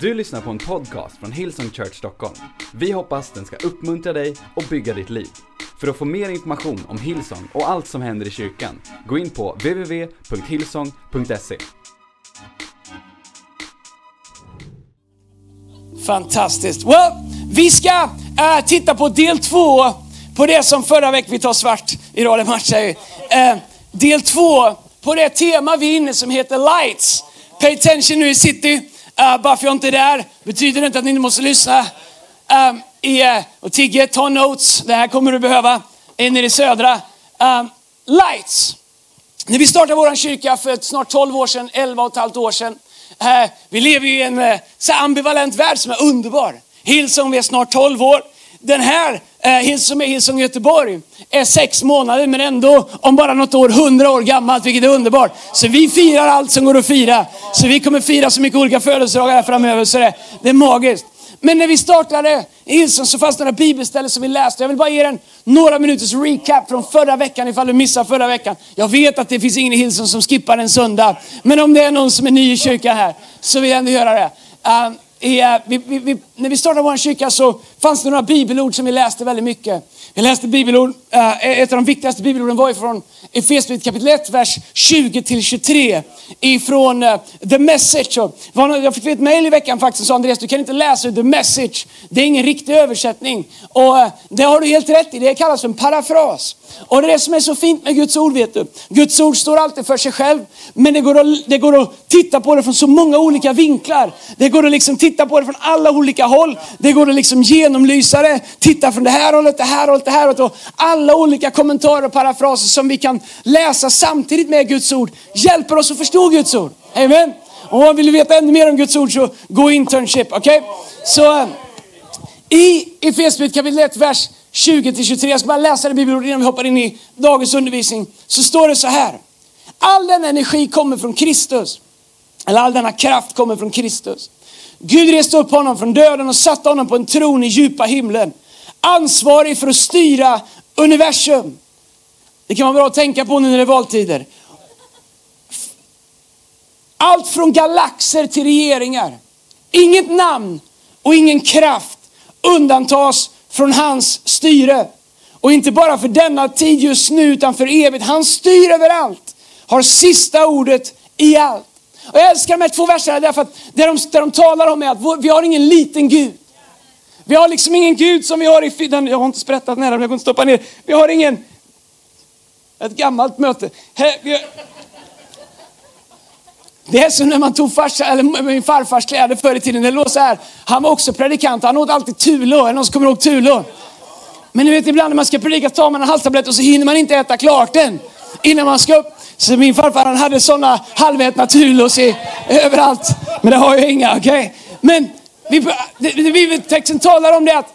Du lyssnar på en podcast från Hillsong Church Stockholm. Vi hoppas den ska uppmuntra dig och bygga ditt liv. För att få mer information om Hillsong och allt som händer i kyrkan, gå in på www.hillsong.se. Fantastiskt. Well, vi ska uh, titta på del två på det som förra veckan, vi tar svart idag, det matchar ju. Eh, del två på det tema vi är inne som heter Lights. Pay attention nu i city. Äh, uh, bara för jag inte är där betyder det inte att ni inte måste lyssna. Um, i, uh, och Tigge, ta notes. Det här kommer du behöva. In i det södra. Um, lights. När vi startade vår kyrka för snart 12 år sedan, 11 och ett halvt år sedan. Uh, vi lever i en uh, så ambivalent värld som är underbar. Hillsong, vi är snart 12 år. Den här Eh, Hillsong är Hillsong Göteborg är sex månader men ändå om bara något år 100 år gammalt vilket är underbart. Så vi firar allt som går att fira. Så vi kommer fira så mycket olika födelsedagar här framöver så det, det är magiskt. Men när vi startade Hillsong så fanns det några bibelställen som vi läste. Jag vill bara ge er en några minuters recap från förra veckan ifall du missade förra veckan. Jag vet att det finns ingen i Hillsong som skippar en söndag. Men om det är någon som är ny i kyrkan här så vill jag ändå göra det. Um, är, vi, vi, vi, när vi startade vår kyrka så fanns det några bibelord som vi läste väldigt mycket. Jag läste bibelord, eh, ett av de viktigaste bibelorden var ifrån Efesierbrevet kapitel 1, vers 20 till 23. Ifrån eh, The Message. Och, jag fick ett mejl i veckan faktiskt som sa Andreas, du kan inte läsa The Message. Det är ingen riktig översättning. Och eh, det har du helt rätt i, det kallas för en parafras. Och det är det som är så fint med Guds ord vet du. Guds ord står alltid för sig själv. Men det går, att, det går att titta på det från så många olika vinklar. Det går att liksom titta på det från alla olika håll. Det går att liksom genomlysa det. Titta från det här hållet, det här hållet, det här och då. alla olika kommentarer och parafraser som vi kan läsa samtidigt med Guds ord hjälper oss att förstå Guds ord. Amen. Och vill du veta ännu mer om Guds ord så gå internship. Okej? Okay? Så eh, i Efesierbrevet kapitel 1, vers 20-23, Jag ska bara läsa det bibelordet innan vi hoppar in i dagens undervisning. Så står det så här. All den energi kommer från Kristus. Eller all denna kraft kommer från Kristus. Gud reste upp honom från döden och satte honom på en tron i djupa himlen. Ansvarig för att styra universum. Det kan vara bra att tänka på nu när det är valtider. Allt från galaxer till regeringar. Inget namn och ingen kraft undantas från hans styre. Och inte bara för denna tid just nu utan för evigt. Han styr överallt. Har sista ordet i allt. Och jag älskar de här två verserna därför att det de, det de talar om är att vi har ingen liten Gud. Vi har liksom ingen Gud som vi har i den, jag har inte sprättat nära, jag kunde inte stoppa ner. Vi har ingen, ett gammalt möte. Det är som när man tog farsa, eller min farfars kläder förr i tiden. Det låg så här. Han var också predikant. Han åt alltid Tulå. Är det någon som kommer ihåg Tulå? Men ni vet ibland när man ska predika tar man en halstablett och så hinner man inte äta klart den innan man ska upp. Så min farfar han hade sådana halvätna Tulos överallt. Men det har jag inga, okej? Okay? Men bibeltexten talar om det att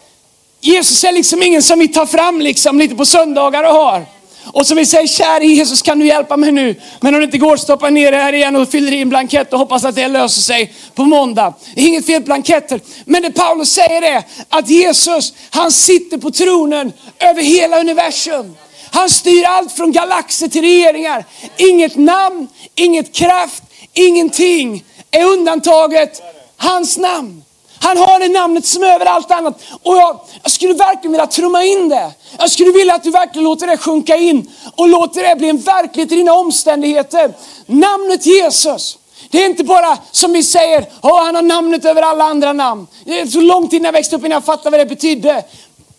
Jesus är liksom ingen som vi tar fram liksom lite på söndagar och har. Och som vi säger, kära Jesus kan du hjälpa mig nu? Men om det inte går, stoppa ner det här igen och fyller i en blankett och hoppas att det löser sig på måndag. Det är inget fel på blanketter. Men det Paulus säger är att Jesus, han sitter på tronen över hela universum. Han styr allt från galaxer till regeringar. Inget namn, inget kraft, ingenting är undantaget hans namn. Han har det namnet som över allt annat. Och jag, jag skulle verkligen vilja trumma in det. Jag skulle vilja att du verkligen låter det sjunka in och låter det bli en verklighet i dina omständigheter. Namnet Jesus. Det är inte bara som vi säger, oh, han har namnet över alla andra namn. Det är så lång tid jag växte upp innan jag fattade vad det betydde.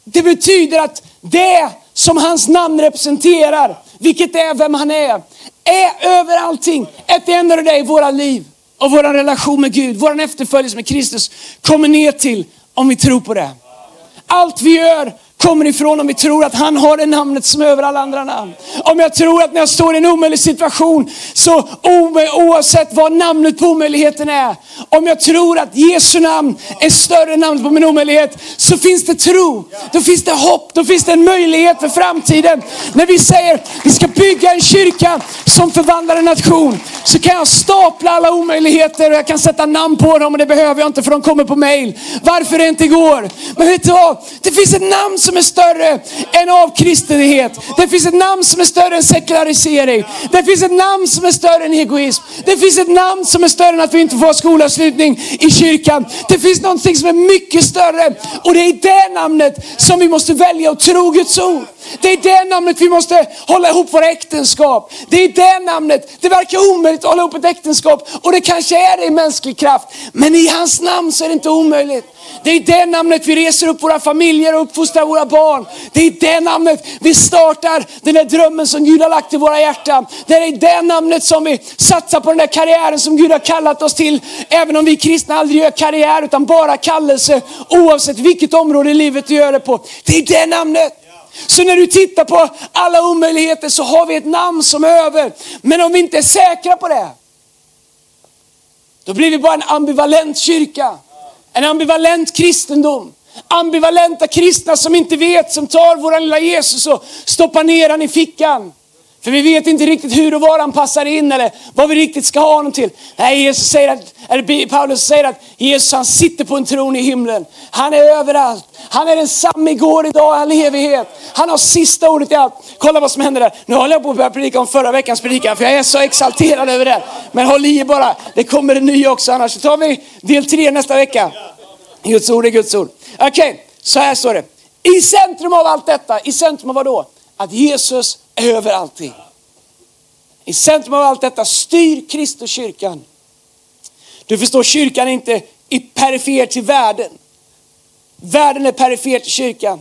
Det betyder att det som hans namn representerar, vilket är vem han är, är över allting. Ett enda av det i våra liv och vår relation med Gud, vår efterföljelse med Kristus kommer ner till om vi tror på det. Allt vi gör kommer ifrån om vi tror att han har det namnet som är över alla andra namn. Om jag tror att när jag står i en omöjlig situation, så oavsett vad namnet på omöjligheten är, om jag tror att Jesu namn är större än namnet på min omöjlighet, så finns det tro, då finns det hopp, då finns det en möjlighet för framtiden. När vi säger vi ska bygga en kyrka som förvandlar en nation, så kan jag stapla alla omöjligheter och jag kan sätta namn på dem och det behöver jag inte för de kommer på mail. Varför det inte går. Men vet du vad? Det finns ett namn som som är större än avkristenhet. Det finns ett namn som är större än sekularisering. Det finns ett namn som är större än egoism. Det finns ett namn som är större än att vi inte får ha skolavslutning i kyrkan. Det finns någonting som är mycket större och det är i det namnet som vi måste välja att tro Guds ord. Det är det namnet vi måste hålla ihop våra äktenskap. Det är det namnet, det verkar omöjligt att hålla ihop ett äktenskap och det kanske är det i mänsklig kraft. Men i hans namn så är det inte omöjligt. Det är i det namnet vi reser upp våra familjer och uppfostrar våra barn. Det är i det namnet vi startar den där drömmen som Gud har lagt i våra hjärtan. Det är i det namnet som vi satsar på den där karriären som Gud har kallat oss till. Även om vi kristna aldrig gör karriär utan bara kallelse oavsett vilket område i livet du gör det på. Det är i det namnet. Så när du tittar på alla omöjligheter så har vi ett namn som är över. Men om vi inte är säkra på det, då blir vi bara en ambivalent kyrka. En ambivalent kristendom. Ambivalenta kristna som inte vet, som tar vår lilla Jesus och stoppar ner han i fickan. För vi vet inte riktigt hur och var han passar in eller vad vi riktigt ska ha honom till. Nej, Jesus säger att, eller Paulus säger att Jesus han sitter på en tron i himlen. Han är överallt. Han är densamme igår, idag, all evighet. Han har sista ordet i allt. Kolla vad som händer där. Nu håller jag på att börja predika om förra veckans predikan för jag är så exalterad över det. Men håll i bara, det kommer en ny också annars så tar vi del tre nästa vecka. Guds ord är Guds ord. Okej, okay, så här står det. I centrum av allt detta, i centrum av vad då? Att Jesus över allting. I centrum av allt detta styr Kristus kyrkan. Du förstår, kyrkan är inte i perifer till världen. Världen är perifer till kyrkan.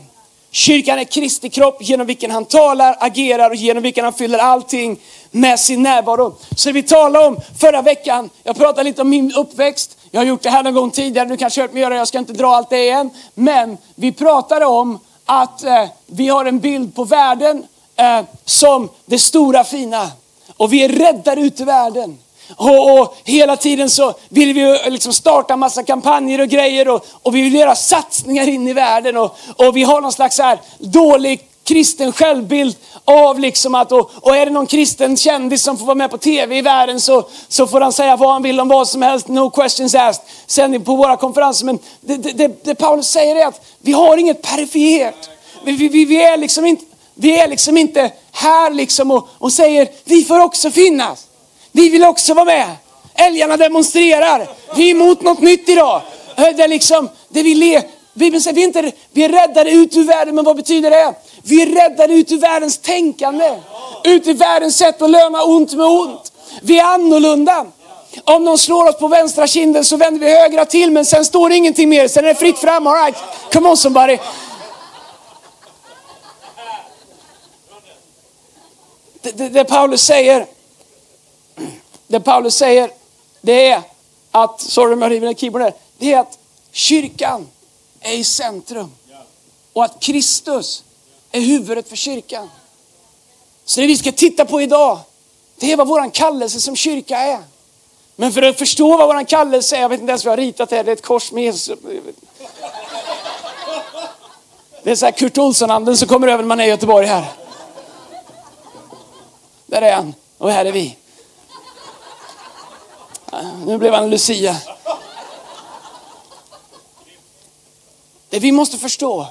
Kyrkan är Kristi kropp genom vilken han talar, agerar och genom vilken han fyller allting med sin närvaro. Så vi talade om förra veckan, jag pratade lite om min uppväxt. Jag har gjort det här någon gång tidigare, du kanske har hört mig göra det, jag ska inte dra allt det igen. Men vi pratade om att eh, vi har en bild på världen eh, som det stora fina. Och vi är räddare ut i världen. Och, och, hela tiden så vill vi liksom starta massa kampanjer och grejer och, och, vi vill göra satsningar in i världen och, och vi har någon slags här dålig kristen självbild av liksom att, och, och, är det någon kristen kändis som får vara med på tv i världen så, så får han säga vad han vill om vad som helst, no questions asked, sen på våra konferenser. Men det, det, det Paulus säger är att vi har inget perifert. Vi, vi, vi, är liksom inte, vi är liksom inte här liksom och, och säger vi får också finnas. Vi vill också vara med. Älgarna demonstrerar. Vi är emot något nytt idag. Det är liksom, det vi le, Bibeln säger vi är, inte, vi är räddade ut ur världen, men vad betyder det? Vi är räddade ut ur världens tänkande. Ut ur världens sätt att löna ont med ont. Vi är annorlunda. Om någon slår oss på vänstra kinden så vänder vi högra till, men sen står det ingenting mer. Sen är det fritt fram. All right, come on somebody. Det, det, det Paulus säger, det Paulus säger, det är att, sorry om jag river ner keyboarden, det är att kyrkan är i centrum. Och att Kristus är huvudet för kyrkan. Så det vi ska titta på idag, det är vad våran kallelse som kyrka är. Men för att förstå vad våran kallelse är, jag vet inte ens vad jag har ritat här, det är ett kors med Jesus. Det är så här Kurt Olsson-anden som kommer över när man är i Göteborg här. Där är han och här är vi. Nu blev han Lucia. Det vi måste förstå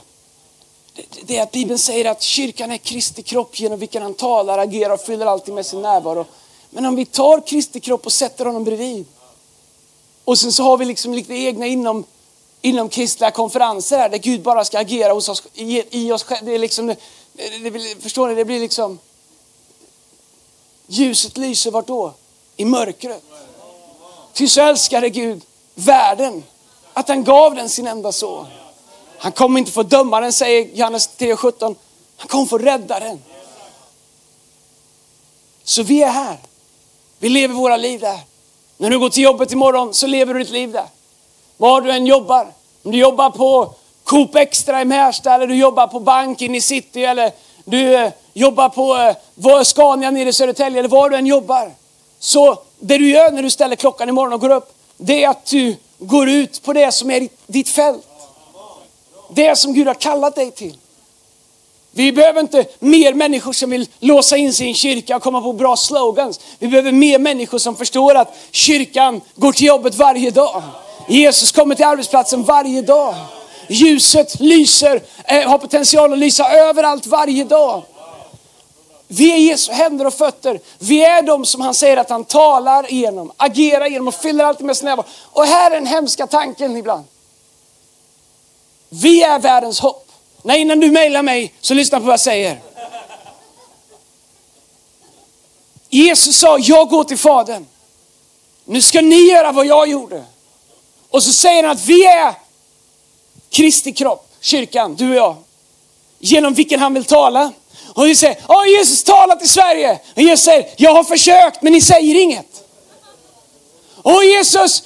det är att Bibeln säger att kyrkan är Kristi kropp genom vilken han talar, agerar och fyller alltid med sin närvaro. Men om vi tar Kristi kropp och sätter honom bredvid och sen så har vi liksom lite egna inom, inom kristliga konferenser här där Gud bara ska agera hos oss, i, i oss själva. Det är liksom, det, det, förstår ni, det blir liksom Ljuset lyser vart då? I mörkret. Ty så älskade Gud världen att han gav den sin enda son. Han kommer inte få döma den säger Johannes 3.17. Han kommer få rädda den. Så vi är här. Vi lever våra liv där. När du går till jobbet imorgon så lever du ditt liv där. Var du än jobbar. Om du jobbar på Coop Extra i Märsta eller du jobbar på banken i city eller du eh, jobbar på eh, Scania nere i Södertälje eller var du än jobbar. Så det du gör när du ställer klockan imorgon och går upp, det är att du går ut på det som är ditt fält. Det som Gud har kallat dig till. Vi behöver inte mer människor som vill låsa in sig i en kyrka och komma på bra slogans. Vi behöver mer människor som förstår att kyrkan går till jobbet varje dag. Jesus kommer till arbetsplatsen varje dag. ljuset lyser, eh, har potential att lysa överallt varje dag. Vi är Jesu händer och fötter. Vi är de som han säger att han talar igenom, agerar genom och fyller alltid med sin närvaro. Och här är den hemska tanken ibland. Vi är världens hopp. Nej, innan du mejlar mig så lyssna på vad jag säger. Jesus sa, jag går till Fadern. Nu ska ni göra vad jag gjorde. Och så säger han att vi är Kristi kropp, kyrkan, du och jag. Genom vilken han vill tala. Och vi säger, åh Jesus talat till Sverige. Och Jesus säger, jag har försökt men ni säger inget. Och Jesus,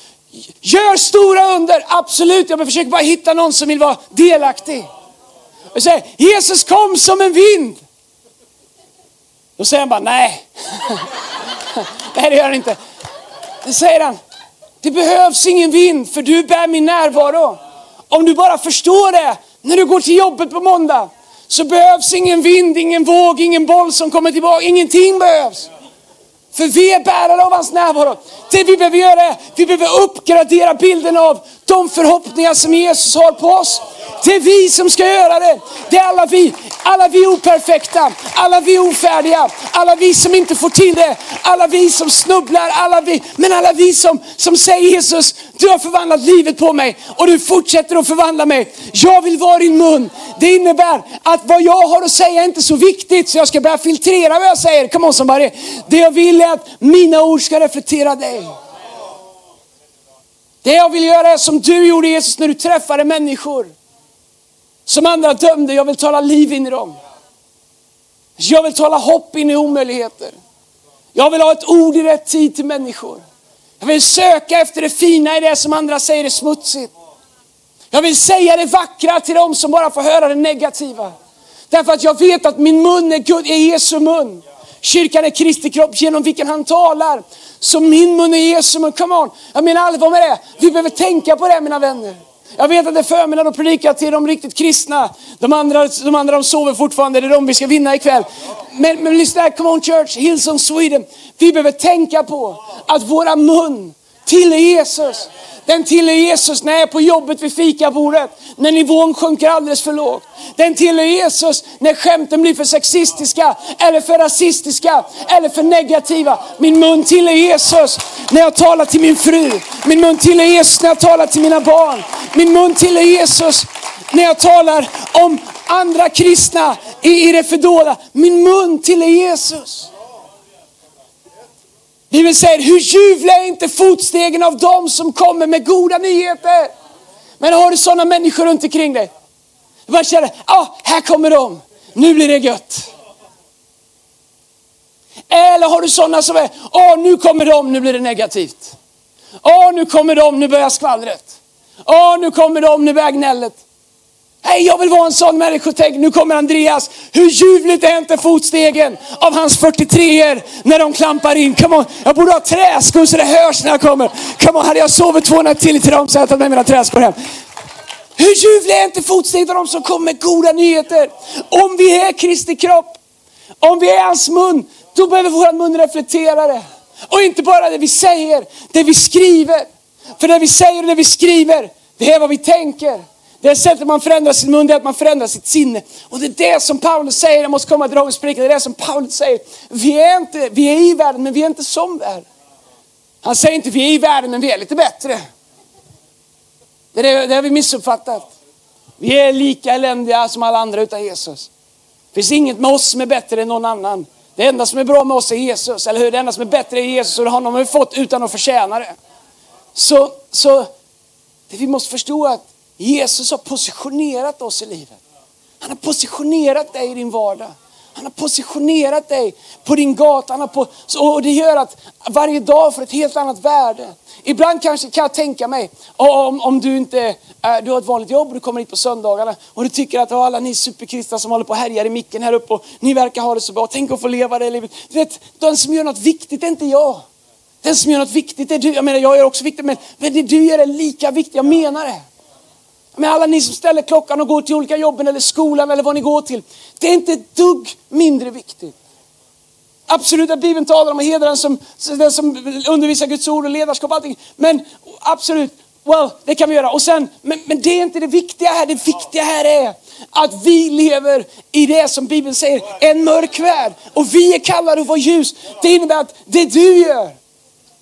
gör stora under. Absolut, jag försöker bara hitta någon som vill vara delaktig. Och säger, Jesus kom som en vind. Då säger han bara, nej. nej det gör han inte. Då säger han, det behövs ingen vind för du bär min närvaro. Om du bara förstår det när du går till jobbet på måndag så behövs ingen vind, ingen våg, ingen boll som kommer tillbaka. Ingenting behövs. För vi är bärare av hans närvaro. Det vi behöver göra är, vi behöver uppgradera bilden av de förhoppningar som Jesus har på oss. Det är vi som ska göra det. Det är alla vi. Alla vi operfekta, alla vi ofärdiga, alla vi som inte får till det, alla vi som snubblar, alla vi, men alla vi som, som säger Jesus, du har förvandlat livet på mig och du fortsätter att förvandla mig. Jag vill vara din mun. Det innebär att vad jag har att säga är inte så viktigt så jag ska börja filtrera vad jag säger. Come on somebody. Det jag vill är att mina ord ska reflektera dig. Det jag vill göra är som du gjorde Jesus när du träffade människor. Som andra dömde, jag vill tala liv in i dem. Jag vill tala hopp in i omöjligheter. Jag vill ha ett ord i rätt tid till människor. Jag vill söka efter det fina i det som andra säger är smutsigt. Jag vill säga det vackra till dem som bara får höra det negativa. Därför att jag vet att min mun är, Gud, är Jesu mun. Kyrkan är Kristi kropp genom vilken han talar. Så min mun är Jesu mun. Come on. Jag menar allvar med det. Vi behöver tänka på det mina vänner. Jag vet att det är förmiddag och predika till de riktigt kristna. De andra, de andra de sover fortfarande, det är de vi ska vinna ikväll. Men, men lyssna här, come on church, Hillsong Sweden. Vi behöver tänka på att våra mun till Jesus. Den tillhör Jesus när jag är på jobbet vid fikabordet, när nivån sjunker alldeles för lågt. Den tillhör Jesus när skämten blir för sexistiska, eller för rasistiska, eller för negativa. Min mun tillhör Jesus när jag talar till min fru. Min mun tillhör Jesus när jag talar till mina barn. Min mun tillhör Jesus när jag talar om andra kristna i, i det fördolda. Min mun tillhör Jesus. Bibeln säger, hur ljuvliga är inte fotstegen av dem som kommer med goda nyheter. Men har du sådana människor runt omkring dig? Du bara känner, ah, här kommer de, nu blir det gött. Eller har du sådana som är, ah, nu kommer de, nu blir det negativt. Ah, nu kommer de, nu börjar skvallret. Ah, nu kommer de, nu börjar gnället. Nej, jag vill vara en sån människa. Tänk, nu kommer Andreas. Hur ljuvligt är inte fotstegen av hans 43 när de klampar in. Come on. Jag borde ha träskor så det hörs när jag kommer. Come on, hade jag sovit två nätter till i Tidaholm så hade jag tagit med mina träskor hem. Hur ljuvliga är inte fotstegen av de som kommer med goda nyheter? Om vi är Kristi kropp, om vi är hans mun, då behöver vår mun reflektera det. Och inte bara det vi säger, det vi skriver. För det vi säger och det vi skriver, det är vad vi tänker. Det sättet man förändrar sin mun, det är att man förändrar sitt sinne. Och det är det som Paulus säger, jag måste komma till dagens predikan, det är det som Paulus säger. Vi är, inte, vi är i världen, men vi är inte som världen. Han säger inte vi är i världen, men vi är lite bättre. Det, är det, har vi missuppfattat. Vi är lika eländiga som alla andra utan Jesus. Det finns inget med oss som är bättre än någon annan. Det enda som är bra med oss är Jesus, eller hur? Det enda som är bättre är Jesus och det har vi fått utan att förtjäna det. Så, så det vi måste förstå att Jesus har positionerat oss i livet. Han har positionerat dig i din vardag. Han har positionerat dig på din gata. Han har på, och det gör att varje dag får ett helt annat värde. Ibland kanske kan jag tänka mig, om, om du inte äh, du har ett vanligt jobb och du kommer hit på söndagarna och du tycker att alla ni superkristna som håller på och härjar i micken här uppe och ni verkar ha det så bra. Tänk att få leva det livet. Du vet, den som gör något viktigt är inte jag. Den som gör något viktigt är du. Jag menar, jag gör också viktigt, men, men det du gör är lika viktigt. Jag menar det. Men alla ni som ställer klockan och går till olika jobben eller skolan eller vad ni går till. Det är inte ett dugg mindre viktigt. Absolut att Bibeln talar om att hedra den som, den som undervisar Guds ord och ledarskap och allting. Men absolut, well, det kan vi göra. Och sen, men, men det är inte det viktiga här. Det viktiga här är att vi lever i det som Bibeln säger, en mörk värld. Och vi är kallade att vara ljus. Det innebär att det du gör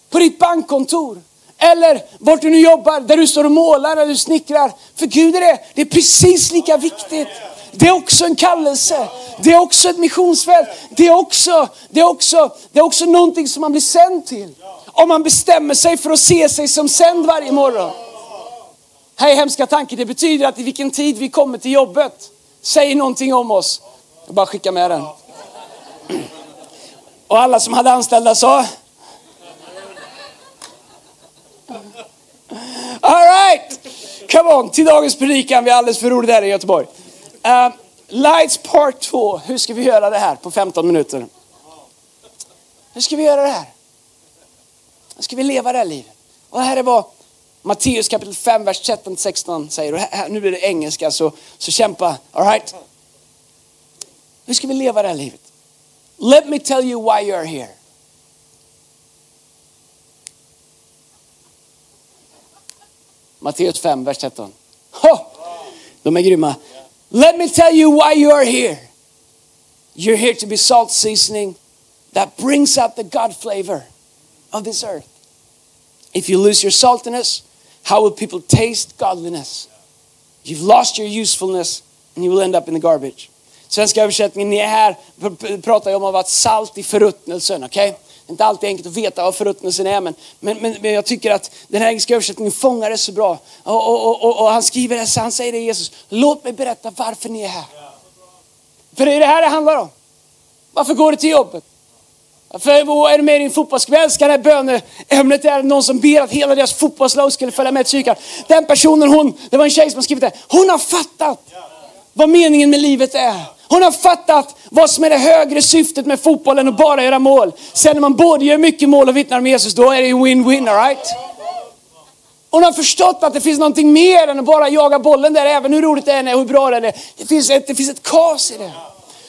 på ditt bankkontor, eller vart du nu jobbar, där du står och målar eller du snickrar. För Gud är det, det är precis lika viktigt. Det är också en kallelse. Det är också ett missionsfält. Det är också, det är också, det är också någonting som man blir sänd till. Om man bestämmer sig för att se sig som sänd varje morgon. Här är hemska tanken, det betyder att i vilken tid vi kommer till jobbet säger någonting om oss. Jag bara skicka med den. Och alla som hade anställda sa, All right, come on, till dagens predikan. Vi är alldeles för roligt här i Göteborg. Uh, lights part 2. Hur ska vi göra det här på 15 minuter? Hur ska vi göra det här? Hur ska vi leva det här livet? Och det här är vad Matteus kapitel 5, vers 13-16 säger. Och här, nu blir det engelska, så, så kämpa. All right? Hur ska vi leva det här livet? Let me tell you why you're here. Matteus 5, vers 13. Oh, de är grymma. Let me tell you why you are here. You're here to be salt seasoning that brings out the God flavor of this earth. If you lose your saltiness, how will people taste godliness? You've lost your usefulness and you will end up in the garbage. Svenska översättningen, ni är här, pratar ju om att vara salt i förruttnelsen, okej? Okay? Det är inte alltid enkelt att veta vad förruttnelsen är, men, men, men, men, jag tycker att den här engelska översättningen fångar det så bra. Och, och, och, och han skriver det, han säger det Jesus, låt mig berätta varför ni är här. För det är det här det handlar om. Varför går du till jobbet? För är du med i din fotbollskväll ska det här böneämnet är någon som ber att hela deras fotbollslag skulle följa med till kyrkan. Den personen, hon, det var en tjej som har skrivit det, hon har fattat vad meningen med livet är. Hon har fattat vad som är det högre syftet med fotbollen och bara göra mål. Sen när man både gör mycket mål och vittnar om Jesus, då är det win-win, right? Hon har förstått att det finns någonting mer än att bara jaga bollen där, även hur roligt det än är, och hur bra det än är. Det finns ett, det finns ett kaos i det.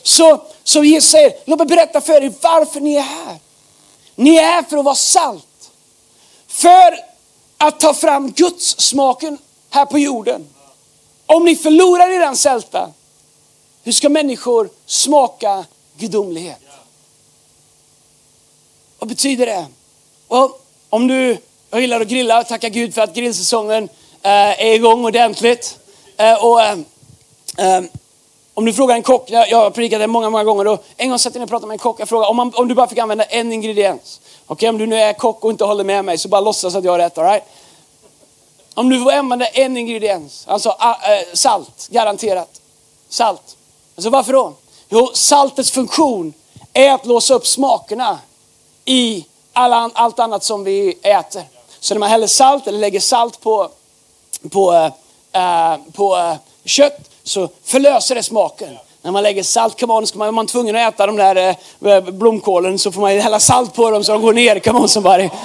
Så, så Jesus säger, låt mig berätta för er varför ni är här. Ni är här för att vara salt. För att ta fram Guds smaken här på jorden. Om ni förlorar i den sälta, hur ska människor smaka gudomlighet? Vad betyder det? Och om du jag gillar att grilla, tacka Gud för att grillsäsongen eh, är igång ordentligt. Eh, och, eh, eh om du frågar en kock, jag har predikat det många, många gånger. Och en gång satt jag och pratade med en kock. Jag frågade om, man, om du bara fick använda en ingrediens. Okej, okay, om du nu är kock och inte håller med mig så bara låtsas att jag har rätt. All right? Om du får använda en ingrediens, alltså ah, eh, salt, garanterat. Salt. Alltså varför då? Jo, saltets funktion är att låsa upp smakerna i alla, allt annat som vi äter. Så när man häller salt eller lägger salt på, på, äh, på äh, kött så förlöser det smaken. När man lägger salt, come on, ska man, är man tvungen att äta de där eh, blomkålen så får man hälla salt på dem så de går ner, come on somebody.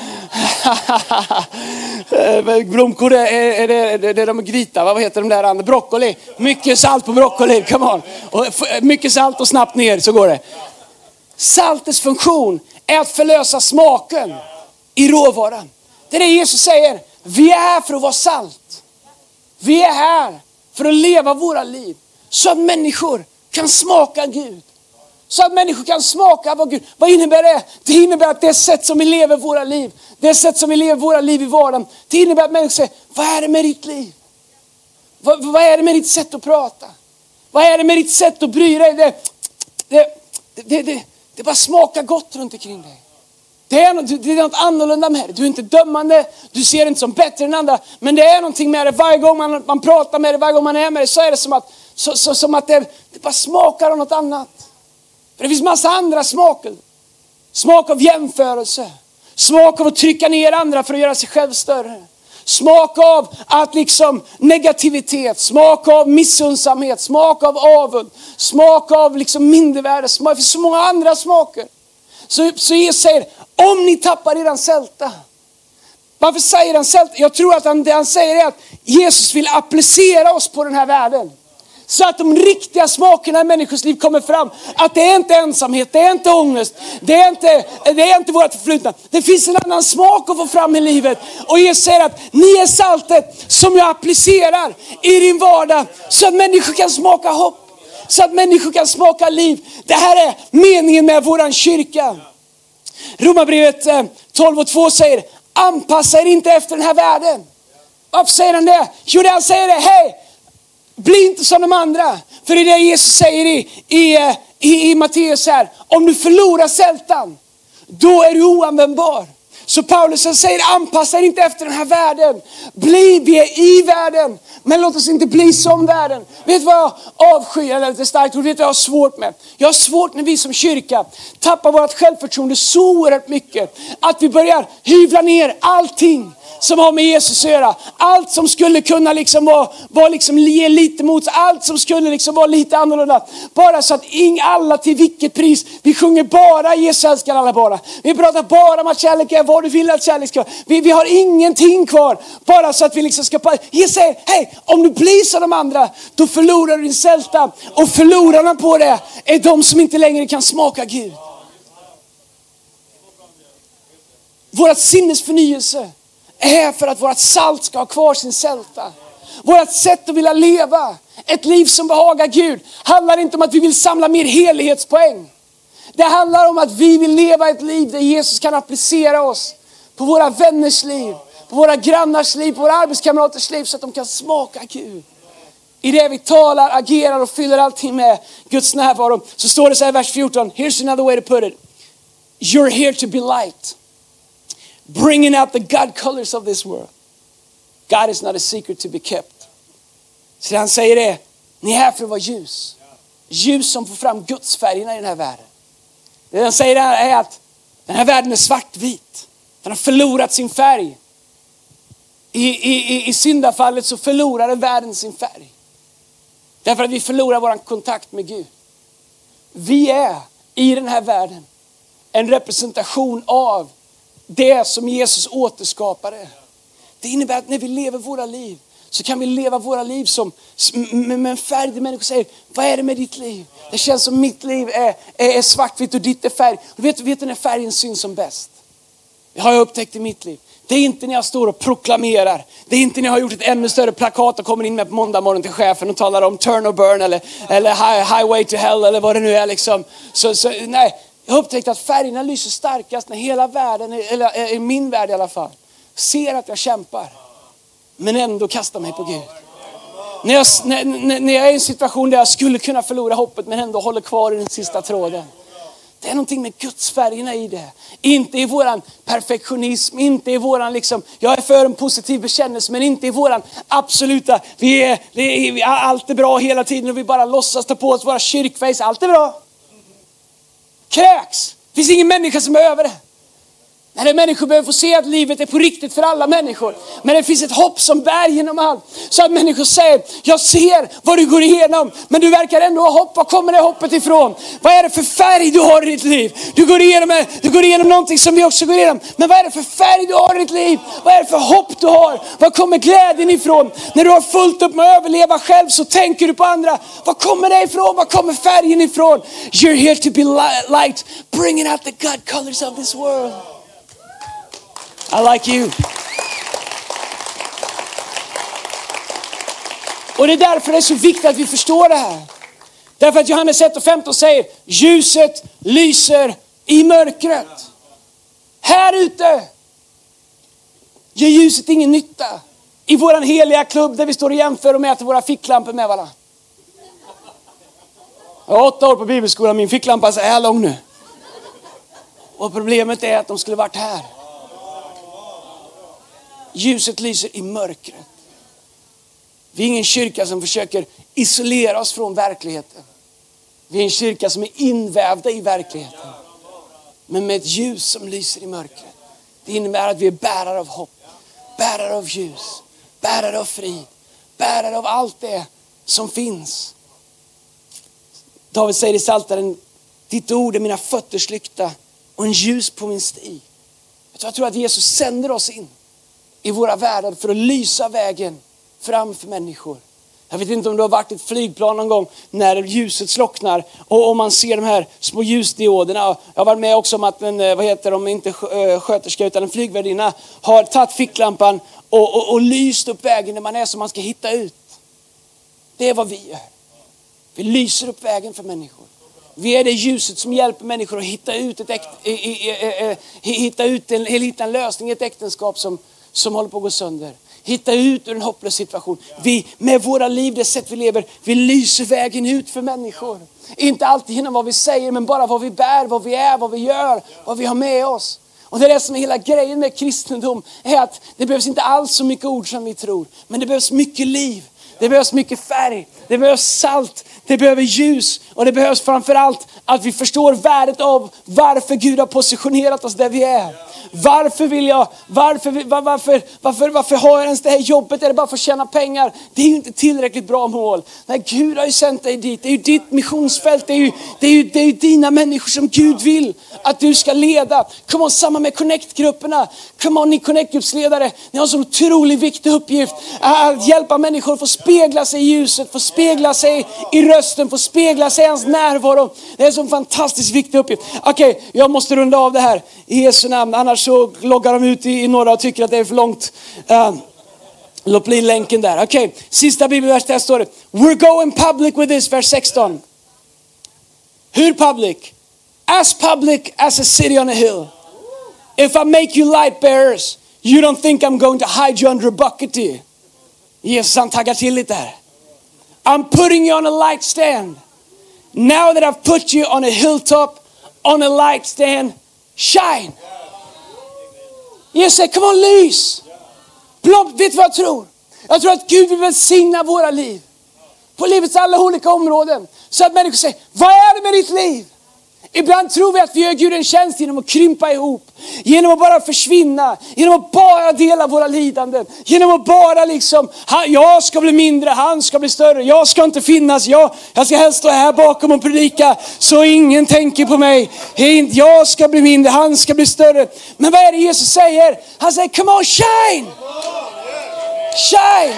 Eh, blomkål, är, är, det, det, är de gryta, vad heter de där andra? Broccoli. Mycket salt på broccoli, come on. Och, mycket salt och snabbt ner så går det. Saltets funktion är att förlösa smaken i råvaran. Det är det Jesus säger. Vi är här för att vara salt. Vi är här för att leva våra liv så att människor kan smaka Gud. Så att människor kan smaka vad Gud, vad innebär det? Det innebär att det sätt som vi lever våra liv, det sätt som vi lever våra liv i vardagen, det innebär att människor säger, vad är det med ditt liv? Vad, vad är det med ditt sätt att prata? Vad är det med ditt sätt att bry dig? Det, det, det, det, det bara smakar gott runt omkring dig. Det är, något, det är något annorlunda med det. Du är inte dömande, du ser inte som bättre än andra. Men det är någonting med det. Varje gång man, man pratar med det, varje gång man är med det så är det som att, så, så, som att det, det bara smakar av något annat. För det finns massa andra smaker. Smak av jämförelse. Smak av att trycka ner andra för att göra sig själv större. Smak av att liksom negativitet, smak av missundsamhet, smak av avund, smak av liksom mindervärde. Det finns så många andra smaker. Så, så Jesus säger, om ni tappar eran sälta. Varför säger han sälta? Jag tror att han, det han säger är att Jesus vill applicera oss på den här världen. Så att de riktiga smakerna i människors liv kommer fram. Att det är inte ensamhet, det är inte ångest, det är inte, det är inte vårt förflutna. Det finns en annan smak att få fram i livet. Och Jesus säger att ni är saltet som jag applicerar i din vardag så att människor kan smaka hopp. Så att människor kan smaka liv. Det här är meningen med våran kyrka. Romarbrevet eh, 12 och 2 säger, anpassa er inte efter den här världen. Varför säger han det? Jo, det han säger är, hej, bli inte som de andra. För det är det Jesus säger i, i, i, i Matteus här, om du förlorar sältan, då är du oanvändbar. Så Paulus säger anpassa er inte efter den här världen. Bli, vi är i världen, men låt oss inte bli som världen. Vet du vad jag avskyr, eller lite starkt ord, vet du vad jag har svårt med? Jag har svårt när vi som kyrka tappar vårt självförtroende så oerhört mycket. Att vi börjar hyvla ner allting som har med Jesus att göra. Allt som skulle kunna liksom vara, vara liksom ge lite mot allt som skulle liksom vara lite annorlunda. Bara så att ing, alla till vilket pris. Vi sjunger bara Jesus älskar alla bara. Vi pratar bara om att kärlek är vad du vill att kärlek ska vara. Vi, vi har ingenting kvar. Bara så att vi liksom ska... Jesus säger, hej, om du blir som de andra, då förlorar du din sälta. Och förlorarna på det är de som inte längre kan smaka Gud. Vårat sinnes förnyelse är för att vårt salt ska ha kvar sin sälta. Vårt sätt att vilja leva ett liv som behagar Gud handlar inte om att vi vill samla mer helighetspoäng. Det handlar om att vi vill leva ett liv där Jesus kan applicera oss på våra vänners liv, på våra grannars liv, på våra arbetskamraters liv så att de kan smaka Gud. I det vi talar, agerar och fyller allting med Guds närvaro. Så står det så här i vers 14, here's another way to put it. You're here to be light bringing out the God colors of this world. God is not a secret to be kept. Så han säger det, ni är här för att vara ljus. Ljus som får fram Guds färgerna i den här världen. Det han säger är att den här världen är svartvit. Den har förlorat sin färg. I, i, i syndafallet så förlorade världen sin färg. Därför att vi förlorar vår kontakt med Gud. Vi är i den här världen en representation av det som Jesus återskapade. Det innebär att när vi lever våra liv så kan vi leva våra liv som, med en färg där människor säger, vad är det med ditt liv? Det känns som mitt liv är, är, är svartvitt och ditt är färg. Du vet, vet du när färgen syns som bäst? Det har jag upptäckt i mitt liv. Det är inte när jag står och proklamerar. Det är inte när jag har gjort ett ännu större plakat och kommer in med på måndag morgon till chefen och talar om turn or burn eller, eller highway to hell eller vad det nu är. Liksom. Så, så, nej, jag har upptäckt att färgerna lyser starkast när hela världen, eller eh, i min värld i alla fall, ser att jag kämpar. Men ändå kastar mig på Gud. När jag, när, när jag är i en situation där jag skulle kunna förlora hoppet men ändå håller kvar i den sista tråden. Det är någonting med Guds färgerna i det. Inte i våran perfektionism, inte i våran liksom, jag är för en positiv bekännelse, men inte i våran absoluta, vi är, vi är, allt är bra hela tiden och vi bara låtsas ta på oss våra kyrkface, allt är bra kräks. Det finns ingen människa som är över det. Nej, människor behöver få se att livet är på riktigt för alla människor. Men det finns ett hopp som bär genom allt. Så att människor säger, jag ser vad du går igenom, men du verkar ändå ha hopp. Var kommer det hoppet ifrån? Vad är det för färg du har i ditt liv? Du går igenom, du går igenom någonting som vi också går igenom. Men vad är det för färg du har i ditt liv? Vad är det för hopp du har? Var kommer glädjen ifrån? När du har fullt upp med att överleva själv så tänker du på andra. Var kommer det ifrån? Var kommer färgen ifrån? You're here to be light, bringing out the God colors of this world. I like you. Och det är därför det är så viktigt att vi förstår det här. Därför att Johannes 1 och 15 säger ljuset lyser i mörkret. Här ute gör ljuset ingen nytta. I våran heliga klubb där vi står och jämför och mäter våra ficklampor med varandra. Jag har åtta år på bibelskolan, min ficklampa är så här lång nu. Och problemet är att de skulle varit här. Ljuset lyser i mörkret. Vi är ingen kyrka som försöker isolera oss från verkligheten. Vi är en kyrka som är invävda i verkligheten. Men med ett ljus som lyser i mörkret. Det innebär att vi är bärare av hopp, bärare av ljus, bärare av frid, bärare av allt det som finns. David säger i Psaltaren, ditt ord är mina fötters lykta och en ljus på min stig. Jag tror att Jesus sänder oss in i våra världar för att lysa vägen fram för människor. Jag vet inte om du har varit i ett flygplan någon gång när ljuset slocknar och, om man ser de här små ljusdioderna. Jag har varit med också om att en, eh, vad heter de, inte eh, sköterska utan en flygvärdinna har tagit ficklampan och, och, och lyst upp vägen när man är som man ska hitta ut. Det är vad vi gör. Vi lyser upp vägen för människor. Vi är det ljuset som hjälper människor att hitta ut, ett äkt, hitta ut en, hitta en lösning i ett äktenskap som, som håller på att gå sönder. Hitta ut ur en hopplös situation. Vi, med våra liv, det sätt vi lever, vi lyser vägen ut för människor. Inte alltid genom vad vi säger, men bara vad vi bär, vad vi är, vad vi gör, vad vi har med oss. Och det är det som är hela grejen med kristendom, är att det behövs inte alls så mycket ord som vi tror, men det behövs mycket liv. Det behövs mycket färg, det behövs salt, det behöver ljus och det behövs framförallt att vi förstår värdet av varför Gud har positionerat oss där vi är. Varför vill jag, varför, varför, varför, varför har jag ens det här jobbet? Är det bara för att tjäna pengar? Det är ju inte tillräckligt bra mål. Nej, Gud har ju sänt dig dit. Det är ju ditt missionsfält. Det är ju, det är ju, det är ju dina människor som Gud vill att du ska leda. Kom on, samma med Connect-grupperna. Come on, ni Connect-gruppsledare. Ni har en så otroligt viktig uppgift. Att hjälpa människor att få spegla sig i ljuset, få spegla sig i rösten, få spegla sig i hans närvaro. Det är en så fantastiskt viktig uppgift. Okej, okay, jag måste runda av det här i Jesu namn. Annars så loggar de ut i, i några och tycker att det är för långt. Uh, Låt bli länken där. Okej, okay. sista bibelvers där står det. We're going public with this, vers 16. Hur public? As public as a city on a hill. If I make you light bearers, you don't think I'm going to hide you under a buckety. Jesus han taggar till lite här. I'm putting you on a light stand. Now that I've put you on a hilltop, on a light stand, shine. Jesus säger, come on lys. Blom, vet du vad jag tror? Jag tror att Gud vill välsigna våra liv. På livets alla olika områden. Så att människor säger, vad är det med ditt liv? Ibland tror vi att vi gör Gud en tjänst genom att krympa ihop. Genom att bara försvinna. Genom att bara dela våra lidanden. Genom att bara liksom, jag ska bli mindre, han ska bli större. Jag ska inte finnas, jag, jag ska helst stå här bakom och predika så ingen tänker på mig. Jag ska bli mindre, han ska bli större. Men vad är det Jesus säger? Han säger, come on shine! Shine!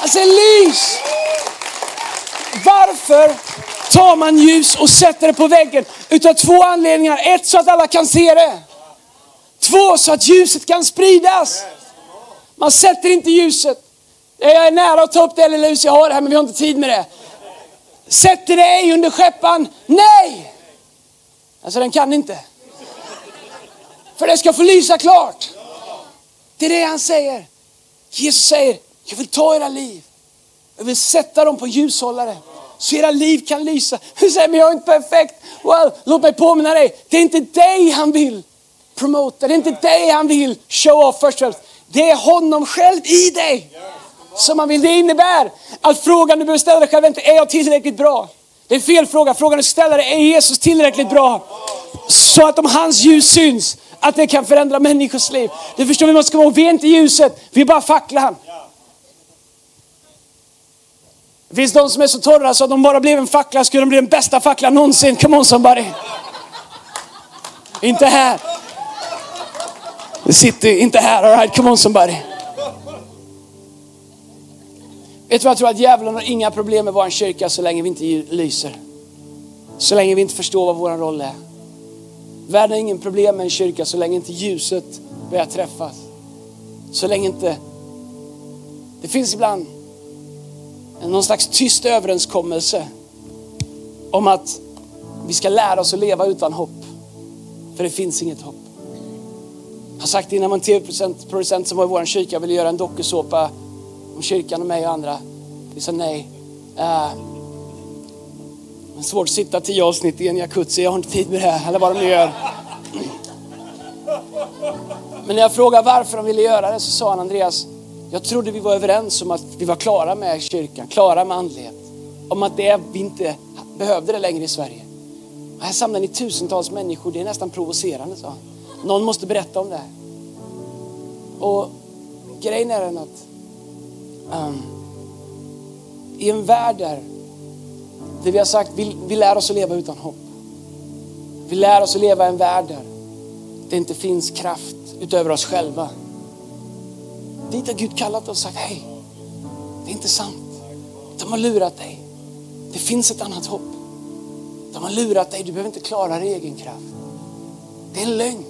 Han säger lys! Varför tar man ljus och sätter det på väggen? Utav två anledningar. Ett, så att alla kan se det. Två, så att ljuset kan spridas. Man sätter inte ljuset. Jag är nära att ta upp det lilla ljus jag har här, men vi har inte tid med det. Sätter det ej under skeppan? Nej! Alltså den kan inte. För det ska få lysa klart. Det är det han säger. Jesus säger, jag vill ta era liv. Jag vill sätta dem på ljushållare så era liv kan lysa. Du säger, men jag är inte perfekt. Well, låt mig påminna dig, det är inte dig han vill promota, det är inte dig han vill show off först och främst. Det är honom själv i dig som han vill. Det innebär att frågan du behöver ställa dig själv är inte, är jag tillräckligt bra? Det är fel fråga. Frågan du ställer dig, är Jesus tillräckligt bra? Så att om hans ljus syns, att det kan förändra människors liv. Du förstår, vi måste komma ihåg, vi är inte ljuset, vi är bara facklan. Det finns de som är så torra så att de bara blev en fackla skulle de bli den bästa facklan någonsin. Come on somebody. Inte här. Det sitter inte här. All right, come on somebody. Vet du vad jag tror att djävulen har inga problem med vår kyrka så länge vi inte lyser. Så länge vi inte förstår vad vår roll är. Världen har ingen problem med en kyrka så länge inte ljuset börjar träffas. Så länge inte... Det finns ibland någon slags tyst överenskommelse om att vi ska lära oss att leva utan hopp. För det finns inget hopp. Jag har sagt det innan en tv-producent som var i vår kyrka ville göra en dokusåpa om kyrkan och mig och andra. Vi sa nej. Eh, uh, det är svårt att sitta tio avsnitt i en jacuzzi, jag har inte tid med det, eller vad de nu gör. Men när jag frågade varför de ville göra det så sa han Andreas, jag trodde vi var överens om att vi var klara med kyrkan, klara med andlighet. Om att det, vi inte behövde det längre i Sverige. Och här samlar ni tusentals människor, det är nästan provocerande, sa han. Någon måste berätta om det här. Och grejen är den att um, i en värld där, där vi har sagt vi, vi lär oss att leva utan hopp. Vi lär oss att leva i en värld där det inte finns kraft utöver oss själva. Dit har Gud kallat oss och sagt, hej, det är inte sant. De har lurat dig. Det finns ett annat hopp. De har lurat dig, du behöver inte klara dig i egen kraft. Det är en lögn.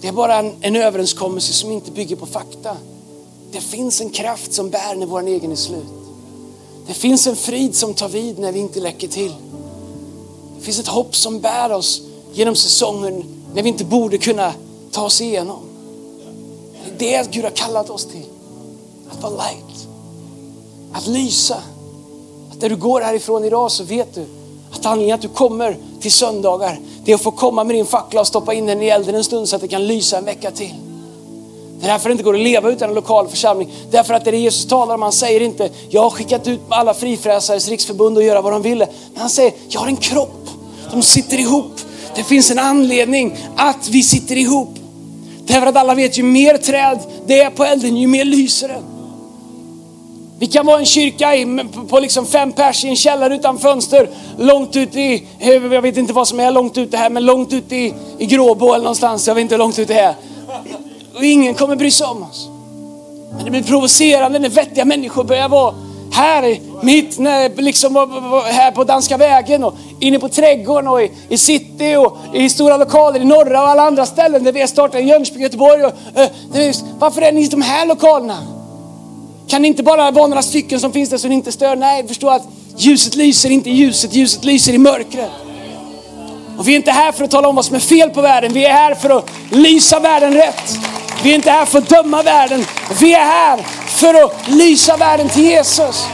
Det är bara en, en överenskommelse som inte bygger på fakta. Det finns en kraft som bär när vår egen är slut. Det finns en frid som tar vid när vi inte läcker till. Det finns ett hopp som bär oss genom säsongen när vi inte borde kunna ta oss igenom. Det är det Gud har kallat oss till. Att vara light. Att lysa. Att när du går härifrån idag så vet du att anledningen att du kommer till söndagar, det är att få komma med din fackla och stoppa in den i elden en stund så att det kan lysa en vecka till. Det är därför det inte går att leva utan en lokal församling. Därför att det Jesus talar om, han säger inte, jag har skickat ut alla frifräsares riksförbund och göra vad de ville. Men han säger, jag har en kropp. De sitter ihop. Det finns en anledning att vi sitter ihop. Därför att alla vet, ju mer träd det är på elden, ju mer lyser den. Vi kan vara en kyrka i, på liksom fem pers i en källare utan fönster. Långt ut i, jag vet inte vad som är långt ute här, men långt ut i, i Gråbo eller någonstans. Jag vet inte hur långt ut det är. Och ingen kommer bry sig om oss. Men det blir provocerande när vettiga människor börjar vara här mitt när, liksom, här på Danska vägen och inne på trädgården och i, i city och i stora lokaler i norra och alla andra ställen där vi har startat i Jönköping, Göteborg. Och, uh, varför är ni i de här lokalerna? Kan det inte bara vara några stycken som finns där som inte stör? Nej, förstå att ljuset lyser inte i ljuset, ljuset lyser i mörkret. Och vi är inte här för att tala om vad som är fel på världen, vi är här för att lysa världen rätt. Vi är inte här för att döma världen, vi är här för att lysa världen till Jesus.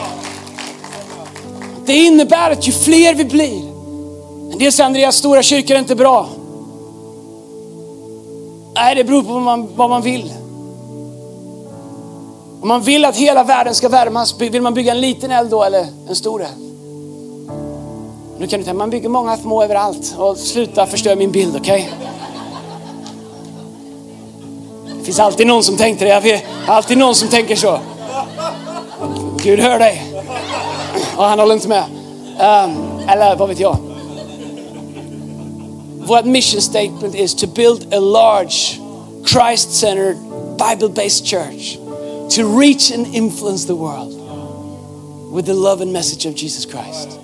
Det innebär att ju fler vi blir, det säger Andreas, stora kyrkor är inte bra. Nej, det beror på vad man, vad man vill. Om man vill att hela världen ska värmas, vill man bygga en liten eld då eller en stor eld? Nu kan du tänka, man bygger många små överallt och sluta förstöra min bild, okej? Okay? Det finns alltid någon som tänkte det, vet, alltid någon som tänker så. Gud hör dig. Och han håller inte med. Um, eller vad vet jag. Vårt mission statement is to build a large Christ-centered Bible-based church to reach and influence the world with the love and message of Jesus Christ.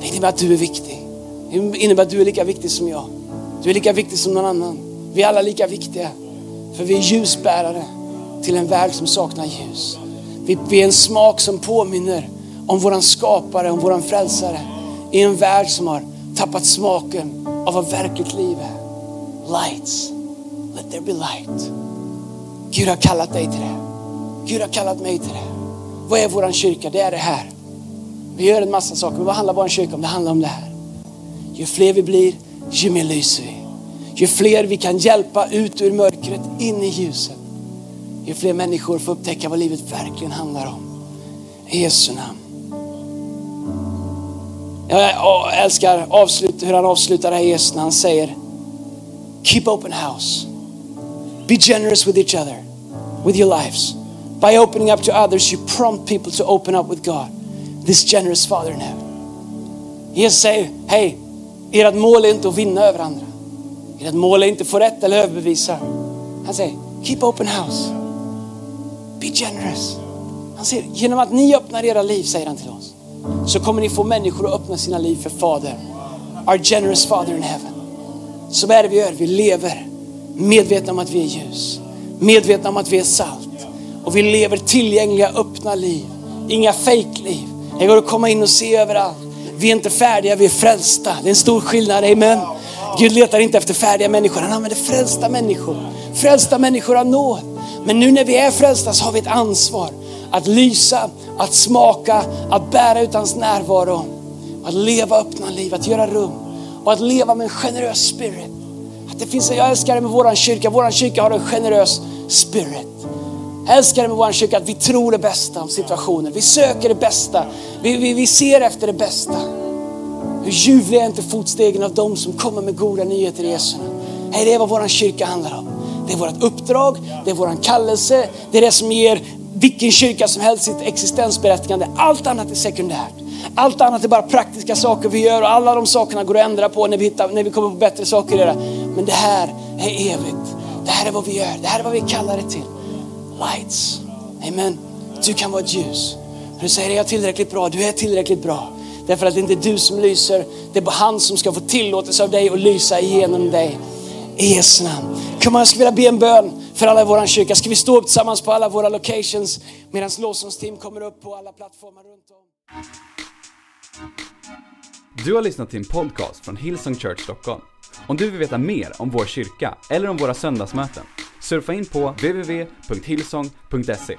Det innebär att du är viktig. Det innebär att du är lika viktig som jag. Du är lika viktig som någon annan. Vi är alla lika viktiga. För vi är ljusbärare till en värld som saknar ljus. Vi, vi är en smak som påminner om våran skapare, om våran frälsare. I en värld som har tappat smaken av vad verkligt liv är. Lights, let there be light. Gud har kallat dig till det. Gud har kallat mig till det. Vad är våran kyrka? Det är det här. Vi gör en massa saker, men vad handlar vår kyrka om? Det handlar om det här. Ju fler vi blir, ju mer lyser vi. Ju fler vi kan hjälpa ut ur mörkret in i ljuset. Ju fler människor får upptäcka vad livet verkligen handlar om. I Jesu namn. Jag älskar avslut, hur han avslutar det här Jesus när han säger Keep open house. Be generous with each other, with your lives. By opening up to others, you prompt people to open up with God, this generous Father in heaven. Jesus säger, hej, ert mål är inte att vinna över andra. Ert mål är inte att få rätt eller överbevisa. Han säger, keep open house. Be generous. Han säger, genom att ni öppnar era liv, säger han till oss, så kommer ni få människor att öppna sina liv för Fader. Our generous Father in heaven. Så vad är det vi gör? Vi lever medvetna om att vi är ljus. Medvetna om att vi är salt. Och vi lever tillgängliga, öppna liv. Inga fejkliv. Det går att komma in och se överallt. Vi är inte färdiga, vi är frälsta. Det är en stor skillnad, amen. Gud letar inte efter färdiga människor, han använder frälsta människor. Frälsta människor av nåd. Men nu när vi är frälsta så har vi ett ansvar att lysa, att smaka, att bära ut hans närvaro. Att leva öppna liv, att göra rum och att leva med en generös spirit. Att det finns, jag älskar det med vår kyrka, vår kyrka har en generös spirit. Jag älskar det med vår kyrka att vi tror det bästa om situationen. Vi söker det bästa. Vi, vi, vi ser efter det bästa. Hur ljuvliga är inte fotstegen av dem som kommer med goda nyheter i Jesu Hej, det är vad vår kyrka handlar om. Det är vårt uppdrag, det är vår kallelse, det är det som ger vilken kyrka som helst sitt existensberättigande. Allt annat är sekundärt. Allt annat är bara praktiska saker vi gör och alla de sakerna går att ändra på när vi, hittar, när vi kommer på bättre saker att göra. Men det här är evigt. Det här är vad vi gör. Det här är vad vi kallar det till. Lights. Amen. Du kan vara ett ljus. Du säger, är jag tillräckligt bra? Du är tillräckligt bra. Därför att det inte är du som lyser, det är bara han som ska få tillåtelse av dig och lysa igenom dig. I Jesu namn. Kom jag skulle vilja be en bön för alla i vår kyrka. Ska vi stå upp tillsammans på alla våra locations medan lovsångsteam kommer upp på alla plattformar runt om. Du har lyssnat till en podcast från Hillsong Church Stockholm. Om du vill veta mer om vår kyrka eller om våra söndagsmöten, surfa in på www.hillsong.se.